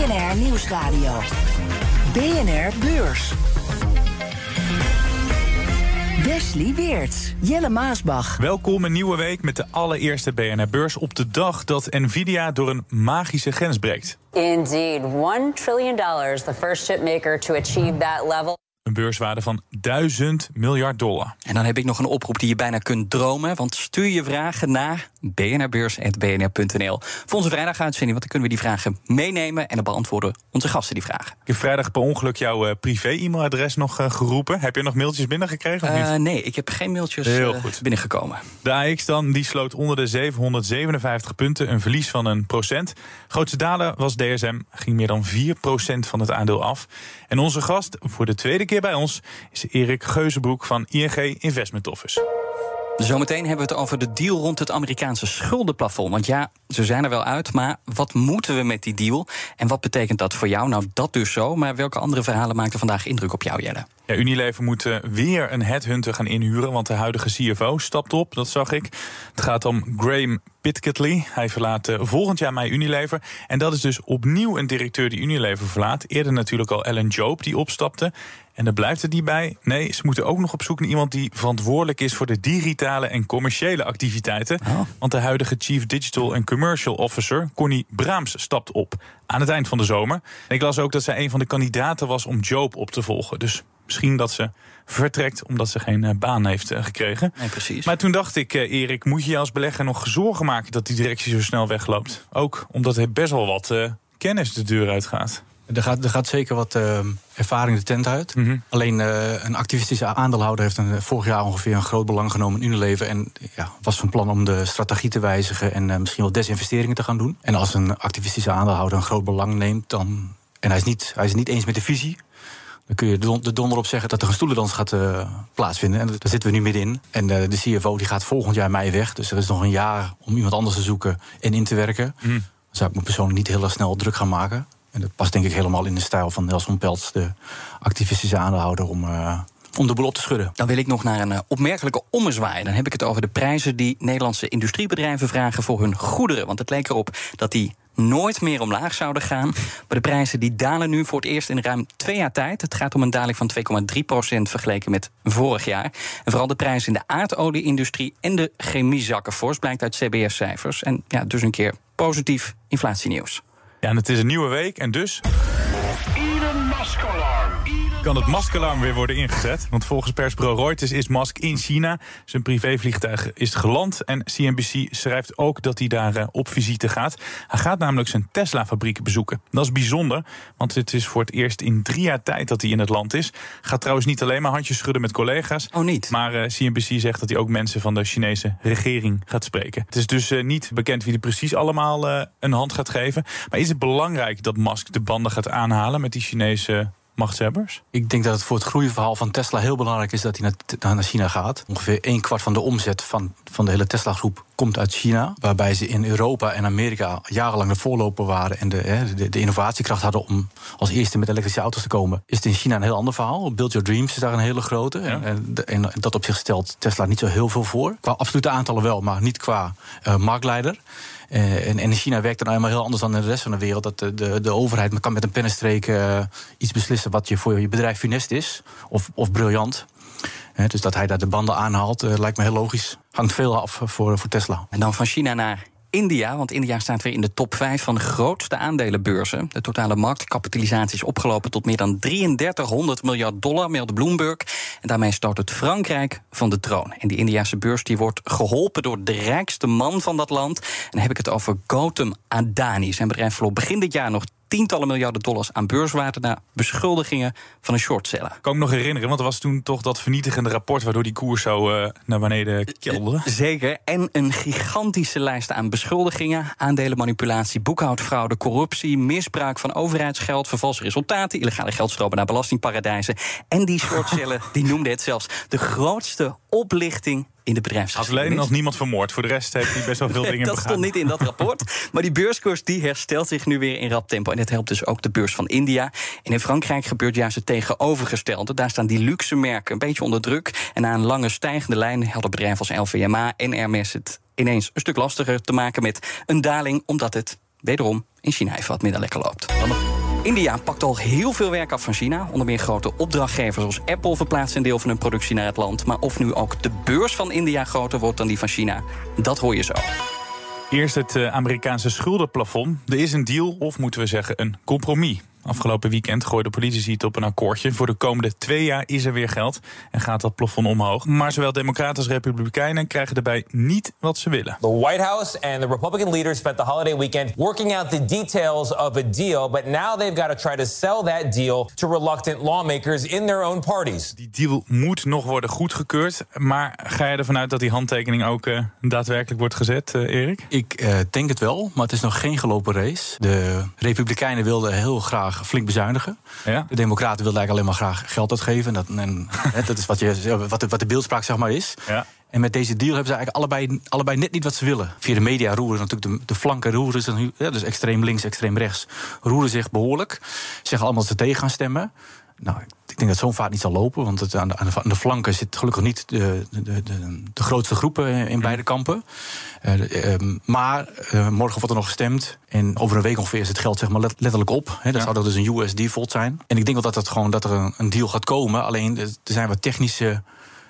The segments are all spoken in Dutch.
BNR Nieuwsradio. BNR Beurs. Wesley Weert, Jelle Maasbach. Welkom een nieuwe week met de allereerste BNR Beurs op de dag dat Nvidia door een magische grens breekt. Indeed, 1 trillion dollars, the first chipmaker to achieve that level. Een beurswaarde van 1000 miljard dollar. En dan heb ik nog een oproep die je bijna kunt dromen. Want stuur je vragen naar bnrbeurs.bnr.nl. Voor onze vrijdaguitzending, want dan kunnen we die vragen meenemen... en dan beantwoorden onze gasten die vragen. Ik heb vrijdag per ongeluk jouw uh, privé-e-mailadres nog uh, geroepen. Heb je nog mailtjes binnengekregen of niet? Uh, nee, ik heb geen mailtjes Heel goed. binnengekomen. De AX dan, die sloot onder de 757 punten. Een verlies van een procent. Grootste daler was DSM, ging meer dan 4 procent van het aandeel af. En onze gast voor de tweede keer bij ons is Erik Geuzenbroek van ING Investment Office. Zometeen hebben we het over de deal rond het Amerikaanse schuldenplafond. Want ja, ze zijn er wel uit, maar wat moeten we met die deal? En wat betekent dat voor jou? Nou, dat dus zo. Maar welke andere verhalen maakten vandaag indruk op jou, Jelle? Ja, Unilever moet uh, weer een headhunter gaan inhuren, want de huidige CFO stapt op, dat zag ik. Het gaat om Graham Pitcatley. Hij verlaat uh, volgend jaar mei Unilever. En dat is dus opnieuw een directeur die Unilever verlaat. Eerder natuurlijk al Ellen Job die opstapte. En daar blijft het niet bij. Nee, ze moeten ook nog op zoek naar iemand die verantwoordelijk is voor de digitale en commerciële activiteiten. Oh. Want de huidige Chief Digital and Commercial Officer, Connie Braams, stapt op aan het eind van de zomer. En ik las ook dat zij een van de kandidaten was om Job op te volgen. Dus misschien dat ze vertrekt omdat ze geen uh, baan heeft uh, gekregen. Nee, precies. Maar toen dacht ik, uh, Erik, moet je je als belegger nog zorgen maken dat die directie zo snel wegloopt? Ook omdat er best wel wat kennis de deur uitgaat. Er gaat, er gaat zeker wat uh, ervaring de tent uit. Mhm. Alleen uh, een activistische aandeelhouder heeft een, vorig jaar ongeveer een groot belang genomen in Unilever. En ja, was van plan om de strategie te wijzigen en uh, misschien wel desinvesteringen te gaan doen. En als een activistische aandeelhouder een groot belang neemt, dan. En hij is niet, hij is niet eens met de visie. Dan kun je de donder op zeggen dat er een stoelendans gaat uh, plaatsvinden. En daar zitten we nu middenin. En uh, de CFO die gaat volgend jaar mei weg. Dus er is nog een jaar om iemand anders te zoeken en in te werken. Mhm. Dan zou ik me persoonlijk niet heel erg snel druk gaan maken. En dat past denk ik helemaal in de stijl van Nelson Peltz, de activistische aandeelhouder, om, uh, om de boel op te schudden. Dan wil ik nog naar een uh, opmerkelijke ommezwaai. Dan heb ik het over de prijzen die Nederlandse industriebedrijven vragen voor hun goederen. Want het leek erop dat die nooit meer omlaag zouden gaan. Maar de prijzen die dalen nu voor het eerst in ruim twee jaar tijd. Het gaat om een daling van 2,3 procent vergeleken met vorig jaar. En vooral de prijzen in de aardolie-industrie en de chemie zakken fors, blijkt uit CBS-cijfers. En ja, dus een keer positief inflatienieuws. Ja, en het is een nieuwe week en dus. Kan het maskalarm weer worden ingezet? Want volgens persbureau Reuters is Musk in China. Zijn privévliegtuig is geland. En CNBC schrijft ook dat hij daar uh, op visite gaat. Hij gaat namelijk zijn Tesla-fabriek bezoeken. Dat is bijzonder, want het is voor het eerst in drie jaar tijd dat hij in het land is. Gaat trouwens niet alleen maar handjes schudden met collega's. Oh, niet? Maar CNBC zegt dat hij ook mensen van de Chinese regering gaat spreken. Het is dus uh, niet bekend wie er precies allemaal een hand gaat geven. Maar is het belangrijk dat Musk de banden gaat aanhalen met die Chinese machtshebbers? Ik denk dat het voor het groeiverhaal van Tesla heel belangrijk is dat hij naar, naar China gaat. Ongeveer een kwart van de omzet van, van de hele Tesla-groep komt uit China. Waarbij ze in Europa en Amerika jarenlang de voorloper waren en de, de, de, innovatiekracht hadden om als eerste met elektrische auto's te komen. Is het in China een heel ander verhaal. Build Your Dreams is daar een hele grote. Ja. En, en, dat op zich stelt Tesla niet zo heel veel voor. Qua absolute aantallen wel, maar niet qua uh, marktleider. Uh, en, in China werkt het nou helemaal heel anders dan in de rest van de wereld. Dat de, de, de overheid kan met een pennenstreek uh, iets beslissen wat je voor je bedrijf funest is. Of, of briljant. Uh, dus dat hij daar de banden aanhaalt, lijkt me heel logisch. Hangt veel af voor, voor Tesla. En dan van China naar India, want India staat weer in de top 5 van de grootste aandelenbeurzen. De totale marktkapitalisatie is opgelopen tot meer dan 3300 miljard dollar, meldde Bloomberg. En daarmee stoot het Frankrijk van de troon. En die Indiase beurs die wordt geholpen door de rijkste man van dat land. En dan heb ik het over Gautam Adani. Zijn bedrijf verloor begin dit jaar nog tientallen miljarden dollars aan beurswaarde na beschuldigingen van een shortseller. Kan ik me nog herinneren, want er was toen toch dat vernietigende rapport waardoor die koers zo uh, naar beneden kelderde. Zeker. En een gigantische lijst aan beschuldigingen: aandelenmanipulatie, boekhoudfraude, corruptie, misbruik van overheidsgeld, vervalse resultaten, illegale geldstromen naar belastingparadijzen. En die shortseller die noemde het zelfs de grootste oplichting in de bedrijfsgeschiedenis. Alleen nog niemand vermoord. Voor de rest heeft hij best wel veel dingen Dat begaan. stond niet in dat rapport. Maar die beurskoers die herstelt zich nu weer in rap tempo. En dat helpt dus ook de beurs van India. En in Frankrijk gebeurt juist het tegenovergestelde. Daar staan die luxe merken een beetje onder druk. En na een lange stijgende lijn hadden bedrijven als LVMH en Hermes het ineens een stuk lastiger te maken met een daling, omdat het wederom in China even wat minder lekker loopt. India pakt al heel veel werk af van China. Onder meer grote opdrachtgevers zoals Apple verplaatst een deel van hun productie naar het land. Maar of nu ook de beurs van India groter wordt dan die van China, dat hoor je zo. Eerst het uh, Amerikaanse schuldenplafond. Er is een deal, of moeten we zeggen een compromis. Afgelopen weekend gooide politici het op een akkoordje. Voor de komende twee jaar is er weer geld en gaat dat plafond omhoog. Maar zowel democraten als republikeinen krijgen erbij niet wat ze willen. The White House and the Republican leaders spent the holiday weekend working out the details of a deal, but now they've got to try to sell that deal to reluctant lawmakers in their own parties. Die deal moet nog worden goedgekeurd, maar ga je ervan uit dat die handtekening ook uh, daadwerkelijk wordt gezet, uh, Erik? Ik uh, denk het wel, maar het is nog geen gelopen race. De republikeinen wilden heel graag flink bezuinigen. Ja? De Democraten wilden eigenlijk alleen maar graag geld uitgeven. Dat, en, dat is wat, je, wat, de, wat de beeldspraak zeg maar is. Ja. En met deze deal hebben ze eigenlijk allebei, allebei net niet wat ze willen. Via de media roeren natuurlijk de, de flanken roeren zich, ja, dus extreem links, extreem rechts, roeren zich behoorlijk. Zeggen allemaal dat ze tegen gaan stemmen. Nou, ik denk dat zo'n vaart niet zal lopen, want het, aan, de, aan de flanken zit gelukkig niet de, de, de, de grootste groepen in beide kampen. Uh, uh, maar uh, morgen wordt er nog gestemd. En over een week ongeveer is het geld zeg maar letterlijk op. Hè, dat ja. zou dus een US default zijn. En ik denk wel dat, het gewoon, dat er een, een deal gaat komen. Alleen er zijn wat technische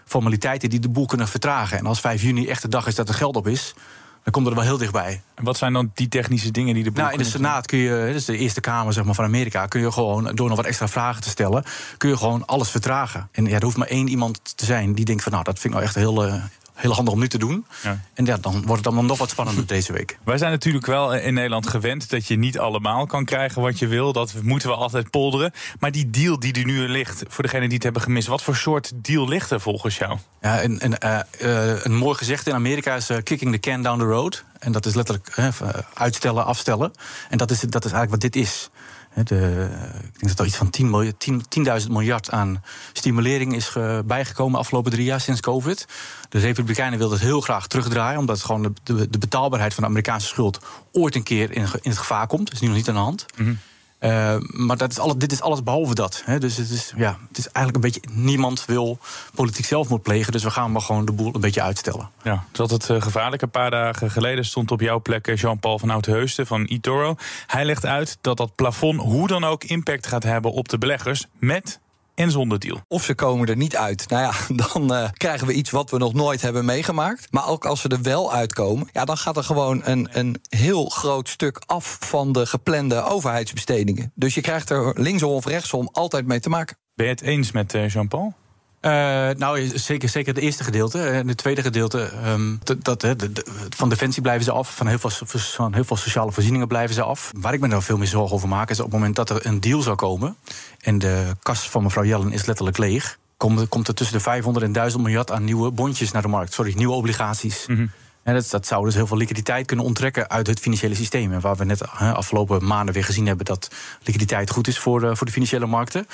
formaliteiten die de boel kunnen vertragen. En als 5 juni echt de dag is dat er geld op is dan komt er wel heel dichtbij. En wat zijn dan die technische dingen die de Nou, in de Senaat kun je, dat is de Eerste Kamer zeg maar, van Amerika, kun je gewoon, door nog wat extra vragen te stellen, kun je gewoon alles vertragen. En ja, er hoeft maar één iemand te zijn die denkt van nou, dat vind ik nou echt heel. Heel handig om nu te doen. Ja. En ja, dan wordt het allemaal nog wat spannender deze week. Wij zijn natuurlijk wel in Nederland gewend dat je niet allemaal kan krijgen wat je wil. Dat moeten we altijd polderen. Maar die deal die er nu ligt, voor degenen die het hebben gemist, wat voor soort deal ligt er volgens jou? Ja, een, een, uh, uh, een mooi gezegd in Amerika is uh, kicking the can down the road. En dat is letterlijk uitstellen, afstellen. En dat is, dat is eigenlijk wat dit is. De, ik denk dat er iets van 10 miljard, 10, 10.000 miljard aan stimulering is bijgekomen de afgelopen drie jaar sinds COVID. De Republikeinen wilden het heel graag terugdraaien, omdat gewoon de, de, betaalbaarheid van de Amerikaanse schuld ooit een keer in, in het gevaar komt. Dat is nu nog niet aan de hand. -hmm. Uh, maar dat is alles, dit is alles behalve dat. Hè. Dus het is, ja, het is eigenlijk een beetje. Niemand wil politiek zelfmoord plegen. Dus we gaan maar gewoon de boel een beetje uitstellen. Ja, dat het uh, gevaarlijk. Een paar dagen geleden stond op jouw plek Jean-Paul van Oudheusden van eToro. Hij legt uit dat dat plafond hoe dan ook impact gaat hebben op de beleggers. Met en zonder deal. Of ze komen er niet uit. Nou ja, dan uh, krijgen we iets wat we nog nooit hebben meegemaakt. Maar ook als ze er wel uitkomen, ja, dan gaat er gewoon een, een heel groot stuk af van de geplande overheidsbestedingen. Dus je krijgt er linksom of rechtsom altijd mee te maken. Ben je het eens met uh, Jean-Paul? Uh, nou, zeker, zeker het eerste gedeelte. En het tweede gedeelte, um, dat, de, van defensie blijven ze af. Van heel, veel, van heel veel sociale voorzieningen blijven ze af. Waar ik me nou veel meer zorgen over maak... is op het moment dat er een deal zou komen... en de kas van mevrouw Jellen is letterlijk leeg... komt, komt er tussen de 500 en 1000 miljard aan nieuwe bondjes naar de markt. Sorry, nieuwe obligaties. -hmm. Dat, dat, zou dus heel veel liquiditeit kunnen onttrekken uit het financiële systeem. En waar we net he, afgelopen maanden weer gezien hebben dat liquiditeit goed is voor de, voor de financiële markten.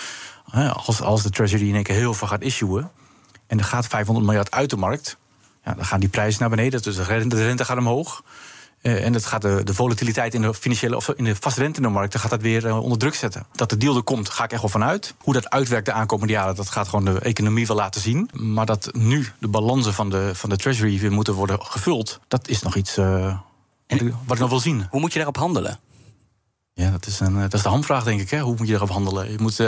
Als, als de Treasury in één keer heel veel gaat issuen en er gaat 500 miljard uit de markt, ja, dan gaan die prijzen naar beneden. Dus de rente gaat omhoog. Uh, en het gaat de, de, volatiliteit in de financiële of in de vastrente in de markt gaat dat weer uh, onder druk zetten. Dat de deal er komt, ga ik echt wel vanuit. Hoe dat uitwerkt de aankomende jaren, dat gaat gewoon de economie wel laten zien. Maar dat nu de balansen van de, van de treasury weer moeten worden gevuld, dat is nog iets uh, en, wat ik nog wil zien. Hoe moet je daarop handelen? Ja, dat is, een, dat is de hamvraag, denk ik. Hè? Hoe moet je daarop handelen? Je moet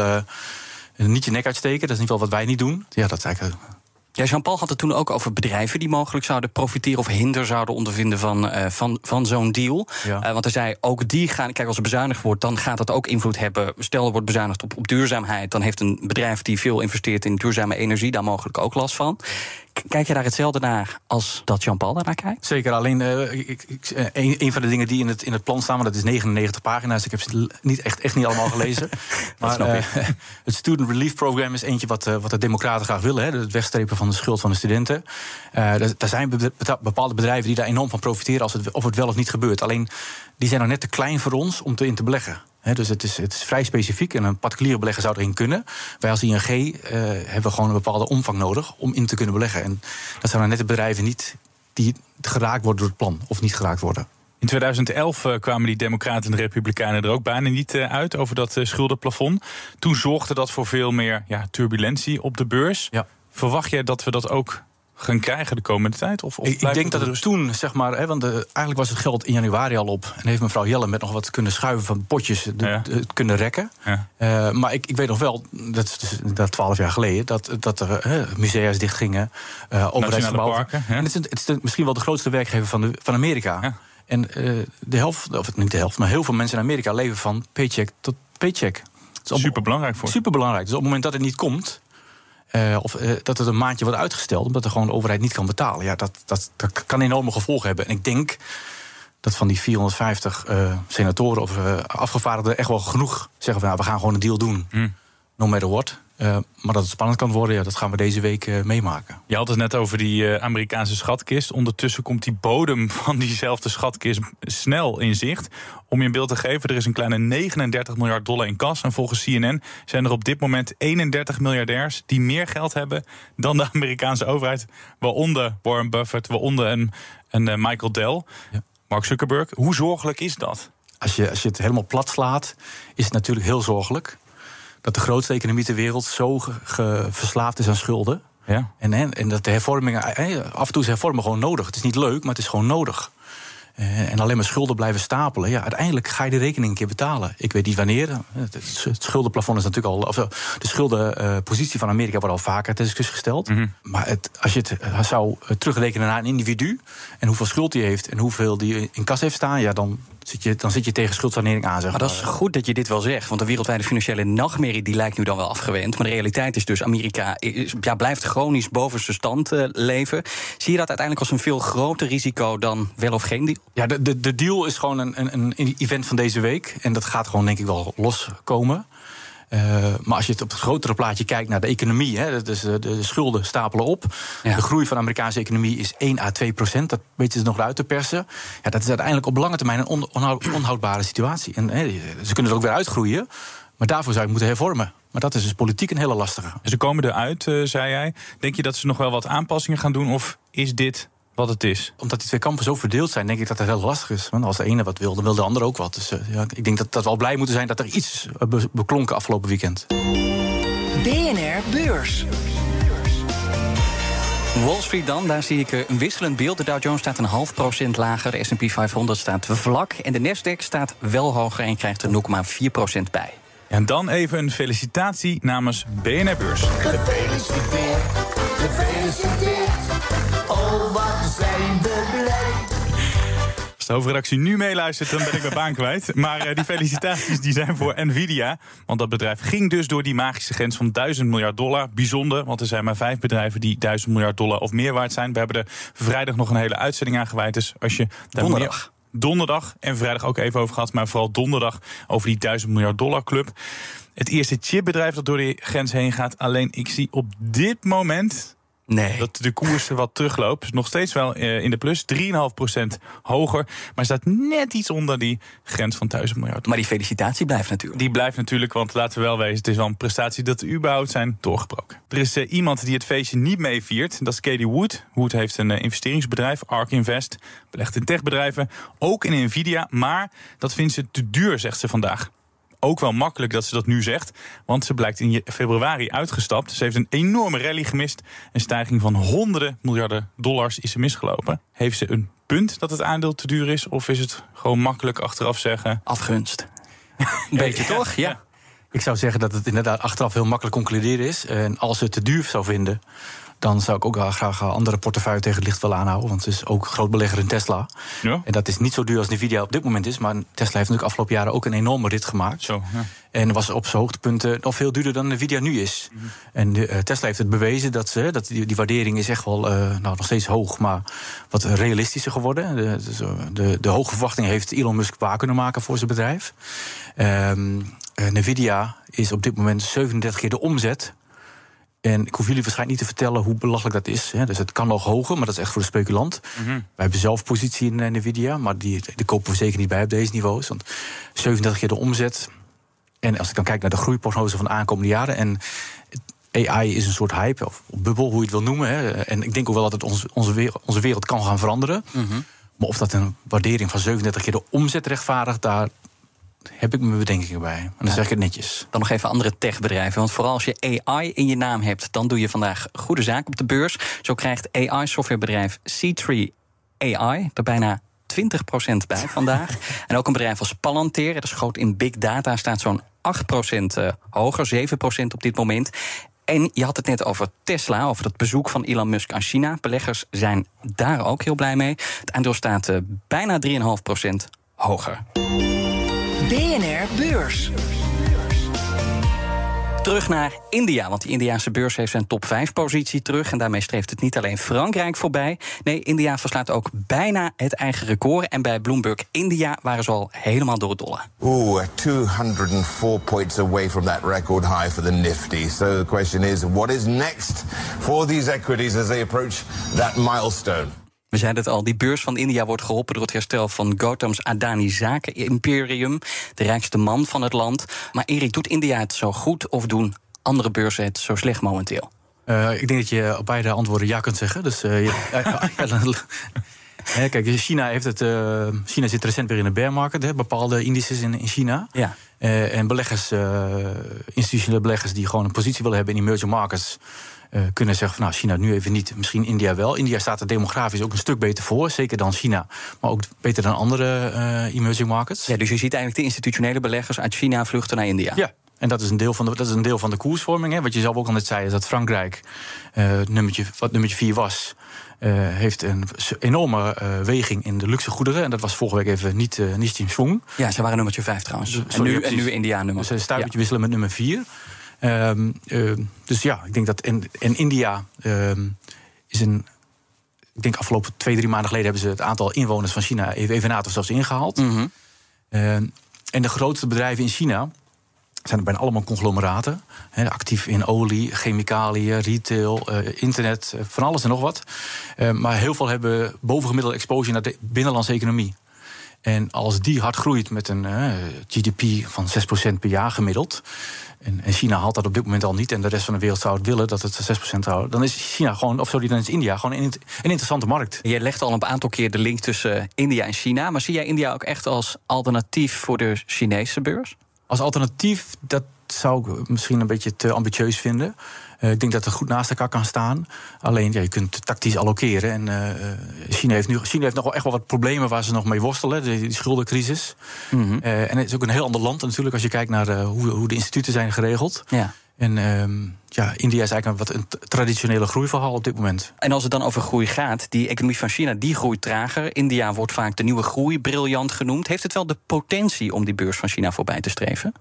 niet je nek uitsteken, dat is in ieder geval wat wij niet doen. Ja, dat is eigenlijk ja, Jean-Paul had het toen ook over bedrijven die mogelijk zouden profiteren of hinder zouden ondervinden van, uh, van, van zo'n deal. Ja. Uh, want hij zei ook die gaan, kijk, als er bezuinigd wordt, dan gaat dat ook invloed hebben. Stel er wordt bezuinigd op, op duurzaamheid, dan heeft een bedrijf die veel investeert in duurzame energie daar mogelijk ook last van. Kijk je daar hetzelfde naar als dat Jean-Paul daarnaar kijkt? Zeker, alleen uh, ik, ik, een, een, van de dingen die in het, in het plan staan, maar dat is 99 pagina's. Ik heb ze niet, echt, echt niet allemaal gelezen. maar uh, het Student Relief Program is eentje wat, uh, wat de Democraten graag willen: hè, het wegstrepen van de schuld van de studenten. er zijn bepaalde bedrijven die daar enorm van profiteren als het, of het wel of niet gebeurt. Alleen die zijn nog net te klein voor ons om te in te beleggen. Dus het is, het is vrij specifiek en een particuliere belegger zou erin kunnen. Wij als ING uh, hebben gewoon een bepaalde omvang nodig om in te kunnen beleggen. En dat zijn dan net de bedrijven niet die geraakt worden door het plan of niet geraakt worden. In 2011 kwamen die Democraten en de Republikeinen er ook bijna niet uit over dat schuldenplafond. Toen zorgde dat voor veel meer ja, turbulentie op de beurs. Ja. Verwacht jij dat we dat ook gaan krijgen de komende tijd? Of, of ik, ik denk dat het toen, zeg maar, hè, want de, eigenlijk was het geld in januari al op. En heeft mevrouw Jelle met nog wat kunnen schuiven van potjes de, ja. de, kunnen rekken. Ja. Uh, maar ik, ik weet nog wel, dat is dus, dat twaalf jaar geleden, dat, dat er uh, musea's dichtgingen. Uh, overheidsgebouwen. En het is, het is de, misschien wel de grootste werkgever van, de, van Amerika. Ja. En de helft, of niet de helft, maar heel veel mensen in Amerika leven van paycheck tot paycheck. Super belangrijk voor. Super belangrijk. Dus op het moment dat het niet komt, uh, of uh, dat het een maandje wordt uitgesteld, omdat de, gewoon de overheid niet kan betalen. Ja, dat, dat, dat kan enorme gevolgen hebben. En ik denk dat van die 450 uh, senatoren of afgevaardigden echt wel genoeg zeggen van nou, we gaan gewoon een deal doen. Mm. No matter what. Uh, maar dat het spannend kan worden, ja, dat gaan we deze week uh, meemaken. Je had het net over die uh, Amerikaanse schatkist. Ondertussen komt die bodem van diezelfde schatkist snel in zicht. Om je een beeld te geven, er is een kleine 39 miljard dollar in kas. En volgens CNN zijn er op dit moment 31 miljardairs die meer geld hebben dan de Amerikaanse overheid. Waaronder Warren Buffett, waaronder een, een Michael Dell, ja. Mark Zuckerberg. Hoe zorgelijk is dat? Als je, als je het helemaal plat slaat, is het natuurlijk heel zorgelijk dat de grootste economie ter wereld zo ge, ge, verslaafd is aan schulden. Ja. En, en, en dat de hervormingen, af en toe is hervormen gewoon nodig. Het is niet leuk, maar het is gewoon nodig. Uh, en alleen maar schulden blijven stapelen. Ja, uiteindelijk ga je de rekening een keer betalen. Ik weet niet wanneer. Het, het schuldenplafond is natuurlijk al. Of de schuldenpositie uh, van Amerika wordt al vaker ter discussie gesteld. Mm -hmm. Maar het, als je het zou terugrekenen naar een individu. en hoeveel schuld hij heeft. en hoeveel die in kas heeft staan. ja, dan zit je, dan zit je tegen schuldsanering aan. Zeg maar. maar dat is goed dat je dit wel zegt. Want de wereldwijde financiële nachtmerrie die lijkt nu dan wel afgewend. Maar de realiteit is dus: Amerika is, ja, blijft chronisch boven zijn stand uh, leven. Zie je dat uiteindelijk als een veel groter risico dan wel of geen deal? Ja, de, de, de deal is gewoon een, een, een event van deze week. En dat gaat gewoon, denk ik, wel loskomen. Uh, maar als je het op het grotere plaatje kijkt naar de economie, hè, dus de, de, schulden stapelen op. Ja. De groei van de Amerikaanse economie is 1 à 2 procent. Dat weten ze nog uit te persen. Ja, dat is uiteindelijk op lange termijn een on, onhoud, onhoudbare situatie. En hè, ze kunnen er ook weer uitgroeien, maar daarvoor zou je moeten hervormen. Maar dat is dus politiek een hele lastige. Ze komen eruit, uh, zei jij. Denk je dat ze nog wel wat aanpassingen gaan doen? Of is dit wat het is. Omdat die twee kampen zo verdeeld zijn, denk ik dat het heel lastig is. Want als de ene wat wil, dan wil de ander ook wat. Dus uh, ja, ik denk dat, dat we al blij moeten zijn dat er iets be beklonken afgelopen weekend. BNR Beurs. Wall Street dan, daar zie ik een wisselend beeld. De Dow Jones staat een half procent lager, de S&P 500 staat vlak... en de Nasdaq staat wel hoger en krijgt er 0,4 procent bij. En dan even een felicitatie namens BNR Beurs. Gefeliciteerd, gefeliciteerd. Oh, wat zijn we blij. Als de hoofdredactie nu meeluistert, dan ben ik mijn baan kwijt. Maar uh, die felicitaties die zijn voor Nvidia. Want dat bedrijf ging dus door die magische grens van 1000 miljard dollar. Bijzonder, want er zijn maar vijf bedrijven die 1000 miljard dollar of meer waard zijn. We hebben er vrijdag nog een hele uitzending aan gewijd. Dus als je Donderdag. Donderdag en vrijdag ook even over gehad, maar vooral donderdag over die 1000 miljard dollar club. Het eerste chipbedrijf dat door die grens heen gaat. Alleen ik zie op dit moment Nee. dat de koers wat terugloopt. Nog steeds wel uh, in de plus, 3,5% hoger. Maar staat net iets onder die grens van 1000 miljard. Maar die felicitatie blijft natuurlijk. Die blijft natuurlijk, want laten we wel wezen, het is wel een prestatie dat de überhaupt zijn doorgebroken. Er is uh, iemand die het feestje niet meeviert. Dat is Katie Wood. Wood heeft een uh, investeringsbedrijf, Ark Invest. Belegt in techbedrijven, ook in Nvidia. Maar dat vindt ze te duur, zegt ze vandaag ook wel makkelijk dat ze dat nu zegt. Want ze blijkt in februari uitgestapt. Ze heeft een enorme rally gemist. Een stijging van honderden miljarden dollars is ze misgelopen. Heeft ze een punt dat het aandeel te duur is? Of is het gewoon makkelijk achteraf zeggen? Afgunst. Beetje ja, toch? Ja. Ik zou zeggen dat het inderdaad achteraf heel makkelijk concluderen is. En als ze het te duur zou vinden, dan zou ik ook wel graag een andere portefeuille tegen het licht willen aanhouden. Want het is ook groot belegger in Tesla. Ja. En dat is niet zo duur als Nvidia op dit moment is. Maar Tesla heeft natuurlijk afgelopen jaren ook een enorme rit gemaakt. Zo, ja. En was op zijn hoogtepunten nog veel duurder dan Nvidia nu is. En de, eh, Tesla heeft het bewezen dat, ze, dat die, die waardering is echt wel eh, nou, nog steeds hoog, maar wat realistischer geworden. De, de, de, hoge verwachting heeft Elon Musk waar kunnen maken voor zijn bedrijf. Ehm, eh, Nvidia is op dit moment 37 keer de omzet. En ik hoef jullie waarschijnlijk niet te vertellen hoe belachelijk dat is. Hè. Dus het kan nog hoger, maar dat is echt voor de speculant. Wij hebben zelf positie in eh, Nvidia, maar die, die kopen we zeker niet bij op deze niveaus. Want 37 keer de omzet. En als ik dan kijk naar de groeiprognose van de aankomende jaren. En AI is een soort hype, of bubbel, hoe je het wil noemen. Hè. En ik denk ook wel dat het onze, wereld, onze wereld kan gaan veranderen. Maar of dat een waardering van 37 keer de omzet rechtvaardigt, daar heb ik mijn bedenkingen bij. En dan zeg ik het netjes. Dan nog even andere techbedrijven. Want vooral als je AI in je naam hebt, dan doe je vandaag goede zaak op de beurs. Zo krijgt AI-softwarebedrijf C3 AI er bijna 20% bij vandaag. en ook een bedrijf als Palantir, dat is groot in big data, staat zo'n 8% eh, hoger, 7% op dit moment. En je had het net over Tesla, over dat bezoek van Elon Musk aan China. Beleggers zijn daar ook heel blij mee. Het aandeel staat eh, bijna 3,5% hoger. BNR Beurs. Terug naar India, want die Indiaanse beurs heeft zijn top 5 positie terug. En daarmee streeft het niet alleen Frankrijk voorbij. Nee, India verslaat ook bijna het eigen record. En bij Bloomberg India waren ze al helemaal door het dolle. Ooh, 204 points away from that record high for the Nifty. So the question is, what is next for these equities as they approach that milestone? We zeiden het al, die beurs van India wordt geholpen door het herstel van Gautam's Adani Zaken-imperium. De rijkste man van het land. Maar Erik, doet India het zo goed of doen andere beurzen het zo slecht momenteel? Uh, ik denk dat je op beide antwoorden ja kunt zeggen. Dus uh, je, ja, kijk, China, heeft het, uh, China zit recent weer in de bear market, hè, bepaalde indices in, in China. Ja. en beleggers, institutionele beleggers die gewoon een positie willen hebben in emerging markets. Uh, kunnen zeggen van nou, China nu even niet, misschien India wel. India staat er demografisch ook een stuk beter voor, zeker dan China, maar ook beter dan andere uh, emerging markets. Ja, dus je ziet eigenlijk de institutionele beleggers uit China vluchten naar India. Ja. En dat is een deel van de, dat is een deel van de koersvorming. Hè. Wat je zelf ook al net zei, is dat Frankrijk, uh, nummertje, wat nummertje 4 was, heeft een enorme weging in de luxe goederen. En dat was vorige week even niet, niet in swing. Ja, ze waren nummertje 5 trouwens. Sorry, en, nu, en nu India nummer. Dus een stuivertje ja. wisselen met nummer 4. Um, uh, dus ja, ik denk dat. En, en India um, is een. Ik denk afgelopen twee, drie maanden geleden hebben ze het aantal inwoners van China even na of zelfs ingehaald. Mm -hmm. uh, en de grootste bedrijven in China zijn er bijna allemaal conglomeraten. Actief in olie, chemicaliën, retail, internet, van alles en nog wat. maar heel veel hebben bovengemiddelde exposure naar de binnenlandse economie. En als die hard groeit met een GDP van 6% per jaar gemiddeld. En, en, China haalt dat op dit moment al niet. En de rest van de wereld zou het willen dat het 6% houdt. Dan is China gewoon, of sorry, dan is India gewoon een, een interessante markt. Je legt al een aantal keer de link tussen India en China. Maar zie jij India ook echt als alternatief voor de Chinese beurs? Als alternatief, dat zou ik misschien een beetje te ambitieus vinden. Uh, ik denk dat het goed naast elkaar kan staan. Alleen, ja, je kunt tactisch allokeren. En uh, China, heeft nu, China heeft nog wel echt wel wat problemen waar ze nog mee worstelen. De, die schuldencrisis. Mm -hmm. uh, en het is ook een heel ander land natuurlijk... als je kijkt naar hoe, hoe de instituten zijn geregeld. Ja. En ja, India is eigenlijk een wat een traditionele groeiverhaal op dit moment. En als het dan over groei gaat, die economie van China die groeit trager. India wordt vaak de nieuwe groeibriljant genoemd. Heeft het wel de potentie om die beurs van China voorbij te streven?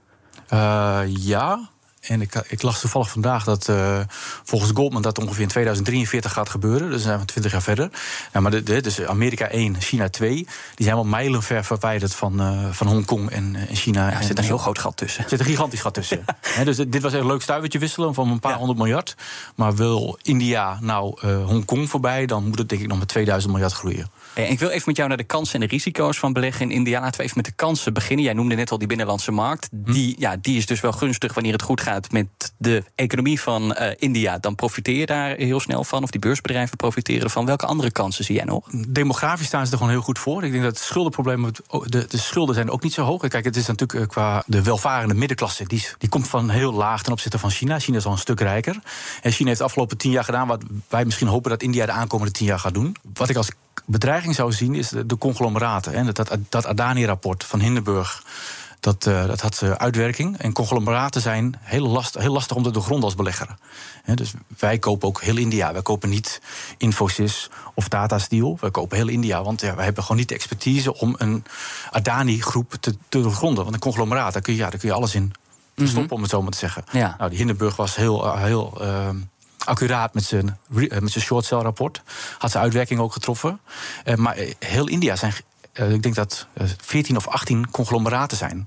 Ja. En ik, ik las toevallig vandaag dat uh, volgens Goldman dat ongeveer in 2043 gaat gebeuren. Dus zijn we 20 jaar verder. Nou, maar de, de, dus Amerika 1, China 2, die zijn wel mijlenver verwijderd van, uh, van Hongkong en, en China. Ja, er zit een heel groot gat tussen. Er zit een gigantisch gat tussen. He, dus dit was echt een leuk stuivertje wisselen van een paar ja. honderd miljard. Maar wil India nou uh, Hongkong voorbij, dan moet het denk ik nog met 2000 miljard groeien. En ik wil even met jou naar de kansen en de risico's van beleggen in India. Laten we even met de kansen beginnen. Jij noemde net al die binnenlandse markt. Die, ja, die is dus wel gunstig wanneer het goed gaat met de economie van uh, India. Dan profiteer je daar heel snel van. Of die beursbedrijven profiteren ervan. Welke andere kansen zie jij nog? Demografisch staan ze er gewoon heel goed voor. Ik denk dat het schuldenprobleem. De, de schulden zijn ook niet zo hoog. Kijk, het is natuurlijk qua de welvarende middenklasse. Die, die komt van heel laag ten opzichte van China. China is al een stuk rijker. En China heeft de afgelopen tien jaar gedaan. wat wij misschien hopen dat India de aankomende tien jaar gaat doen. Wat ik als bedreiging zou zien, is de, conglomeraten. Hè. Dat, dat Adani-rapport van Hindenburg. Dat, uh, dat had uh, uitwerking. En conglomeraten zijn heel, last, heel lastig om te doorgronden als belegger. He, dus wij kopen ook heel India. Wij kopen niet Infosys of Tata Steel. Wij kopen heel India, want ja, wij hebben gewoon niet de expertise om een Adani-groep te, te doorgronden. Want een conglomeraat, daar kun je, ja, daar kun je alles in te stoppen, om het zo maar te zeggen. Ja. Nou, die Hindenburg was heel, eh, heel accuraat met zijn, eh, met zijn short cell rapport. Had zijn uitwerking ook getroffen. Eh, maar eh, heel India zijn, eh, ik denk dat eh, 14 of 18 conglomeraten zijn.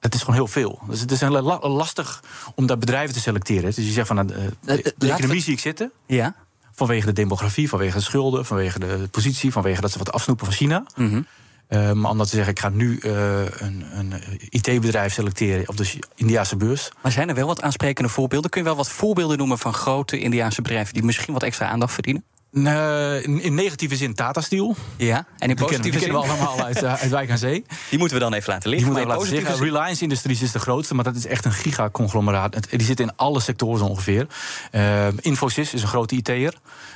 Het is gewoon heel veel. Dus het is heel la- lastig om daar bedrijven te selecteren. Dus je zegt van, eh, de, de laten economie zie ik zitten. Ja. Vanwege de demografie, vanwege de schulden, vanwege de positie, vanwege dat ze wat afsnoepen van China. Mhm. Eh, maar om dat te zeggen, ik ga nu eh, een, een IT-bedrijf selecteren op de Indiase beurs. Maar zijn er wel wat aansprekende voorbeelden? Kun je wel wat voorbeelden noemen van grote Indiaanse bedrijven die misschien wat extra aandacht verdienen? Nee, in, in negatieve zin Tata Steel. Ja, en in Die kennen, positieve die zin? kennen we allemaal uit, eh, uit Wijk aan Zee. Die moeten we dan even laten Die liggen. moeten we laten zeggen. Reliance Industries is de grootste, maar dat is echt een gigaconglomeraat. Die zit in alle sectoren zo ongeveer. Eh, Infosys is een grote IT'er.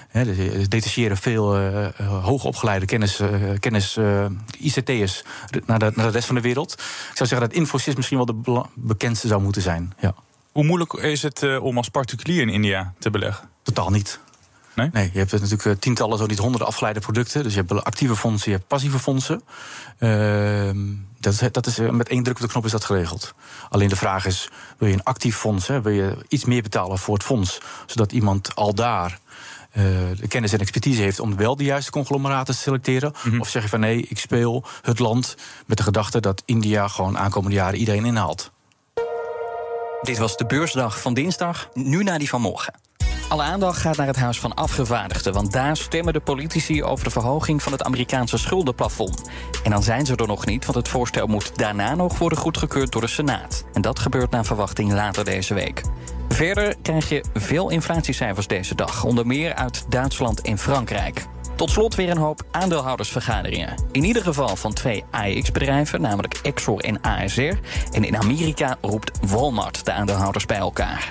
Hè, dus Ze detacheren veel eh, eh, hoogopgeleide kennis, eh, kennis eh, ICT'ers naar de, naar de rest van de wereld. Ik zou zeggen dat Infosys misschien wel de bekendste zou moeten zijn. Ja. Hoe moeilijk is het eh, om als particulier in India te beleggen? Totaal niet. Nee? Nee, je hebt natuurlijk eh, tientallen, zo niet honderden afgeleide producten. Dus je hebt actieve fondsen, je hebt passieve fondsen. Ehm, dat is, dat is, eh, met één druk op de knop is dat geregeld. Alleen de vraag is, wil je een actief fonds? Hè, wil je iets meer betalen voor het fonds? Zodat iemand al daar eh, de kennis en expertise heeft... om wel de juiste conglomeraten te selecteren? Of zeg je van nee, ik speel het land met de gedachte... dat India gewoon aankomende jaren iedereen inhaalt? Dit was de beursdag van dinsdag, nu naar die van morgen. Alle aandacht gaat naar het Huis van Afgevaardigden, want daar stemmen de politici over de verhoging van het Amerikaanse schuldenplafond. En dan zijn ze er nog niet, want het voorstel moet daarna nog worden goedgekeurd door de Senaat. En dat gebeurt naar verwachting later deze week. Verder krijg je veel inflatiecijfers deze dag, onder meer uit Duitsland en Frankrijk. Tot slot weer een hoop aandeelhoudersvergaderingen. In ieder geval van twee AX-bedrijven, namelijk Exor en ASR. En in Amerika roept Walmart de aandeelhouders bij elkaar.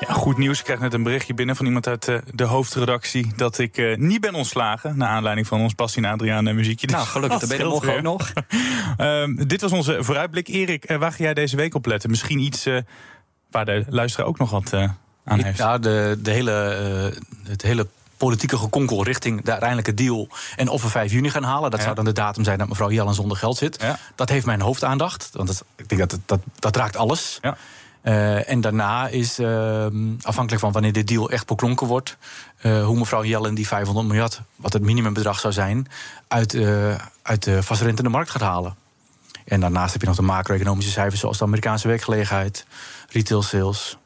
Ja, goed nieuws. Ik krijg net een berichtje binnen van iemand uit eh, de hoofdredactie... dat ik eh, niet ben ontslagen, naar aanleiding van ons Bastien Adriaan eh, muziekje. Nou, gelukkig, dat dan ben je er morgen ook weer. Ehm, dit was onze vooruitblik. Erik, waar ga jij deze week op letten? Misschien iets waar de luisteraar ook nog wat aan heeft. Ja, de, de hele, het hele politieke gekonkel richting de uiteindelijke deal. En of we 5 juni gaan halen. Dat Ja. zou dan de datum zijn dat mevrouw Jellen zonder geld zit. Ja. Dat heeft mijn hoofdaandacht. Want dat, ik denk dat dat, dat raakt alles. Ja. Eh, en daarna is, eh, afhankelijk van wanneer de deal echt beklonken wordt... eh, hoe mevrouw Jellen die 500 miljard, wat het minimumbedrag zou zijn... uit, eh, uit de vastrentende markt gaat halen. En daarnaast heb je nog de macro-economische cijfers... zoals de Amerikaanse werkgelegenheid, retail sales.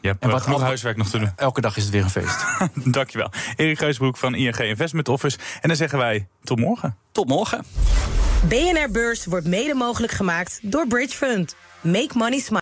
Je hebt En wat- wat- huiswerk nog te doen. Elke dag is het weer een feest. Dankjewel. Erik Geusbroek van ING Investment Office. En dan zeggen wij tot morgen. Tot morgen. BNR Beurs wordt mede mogelijk gemaakt door Bridge Fund. Make money smile.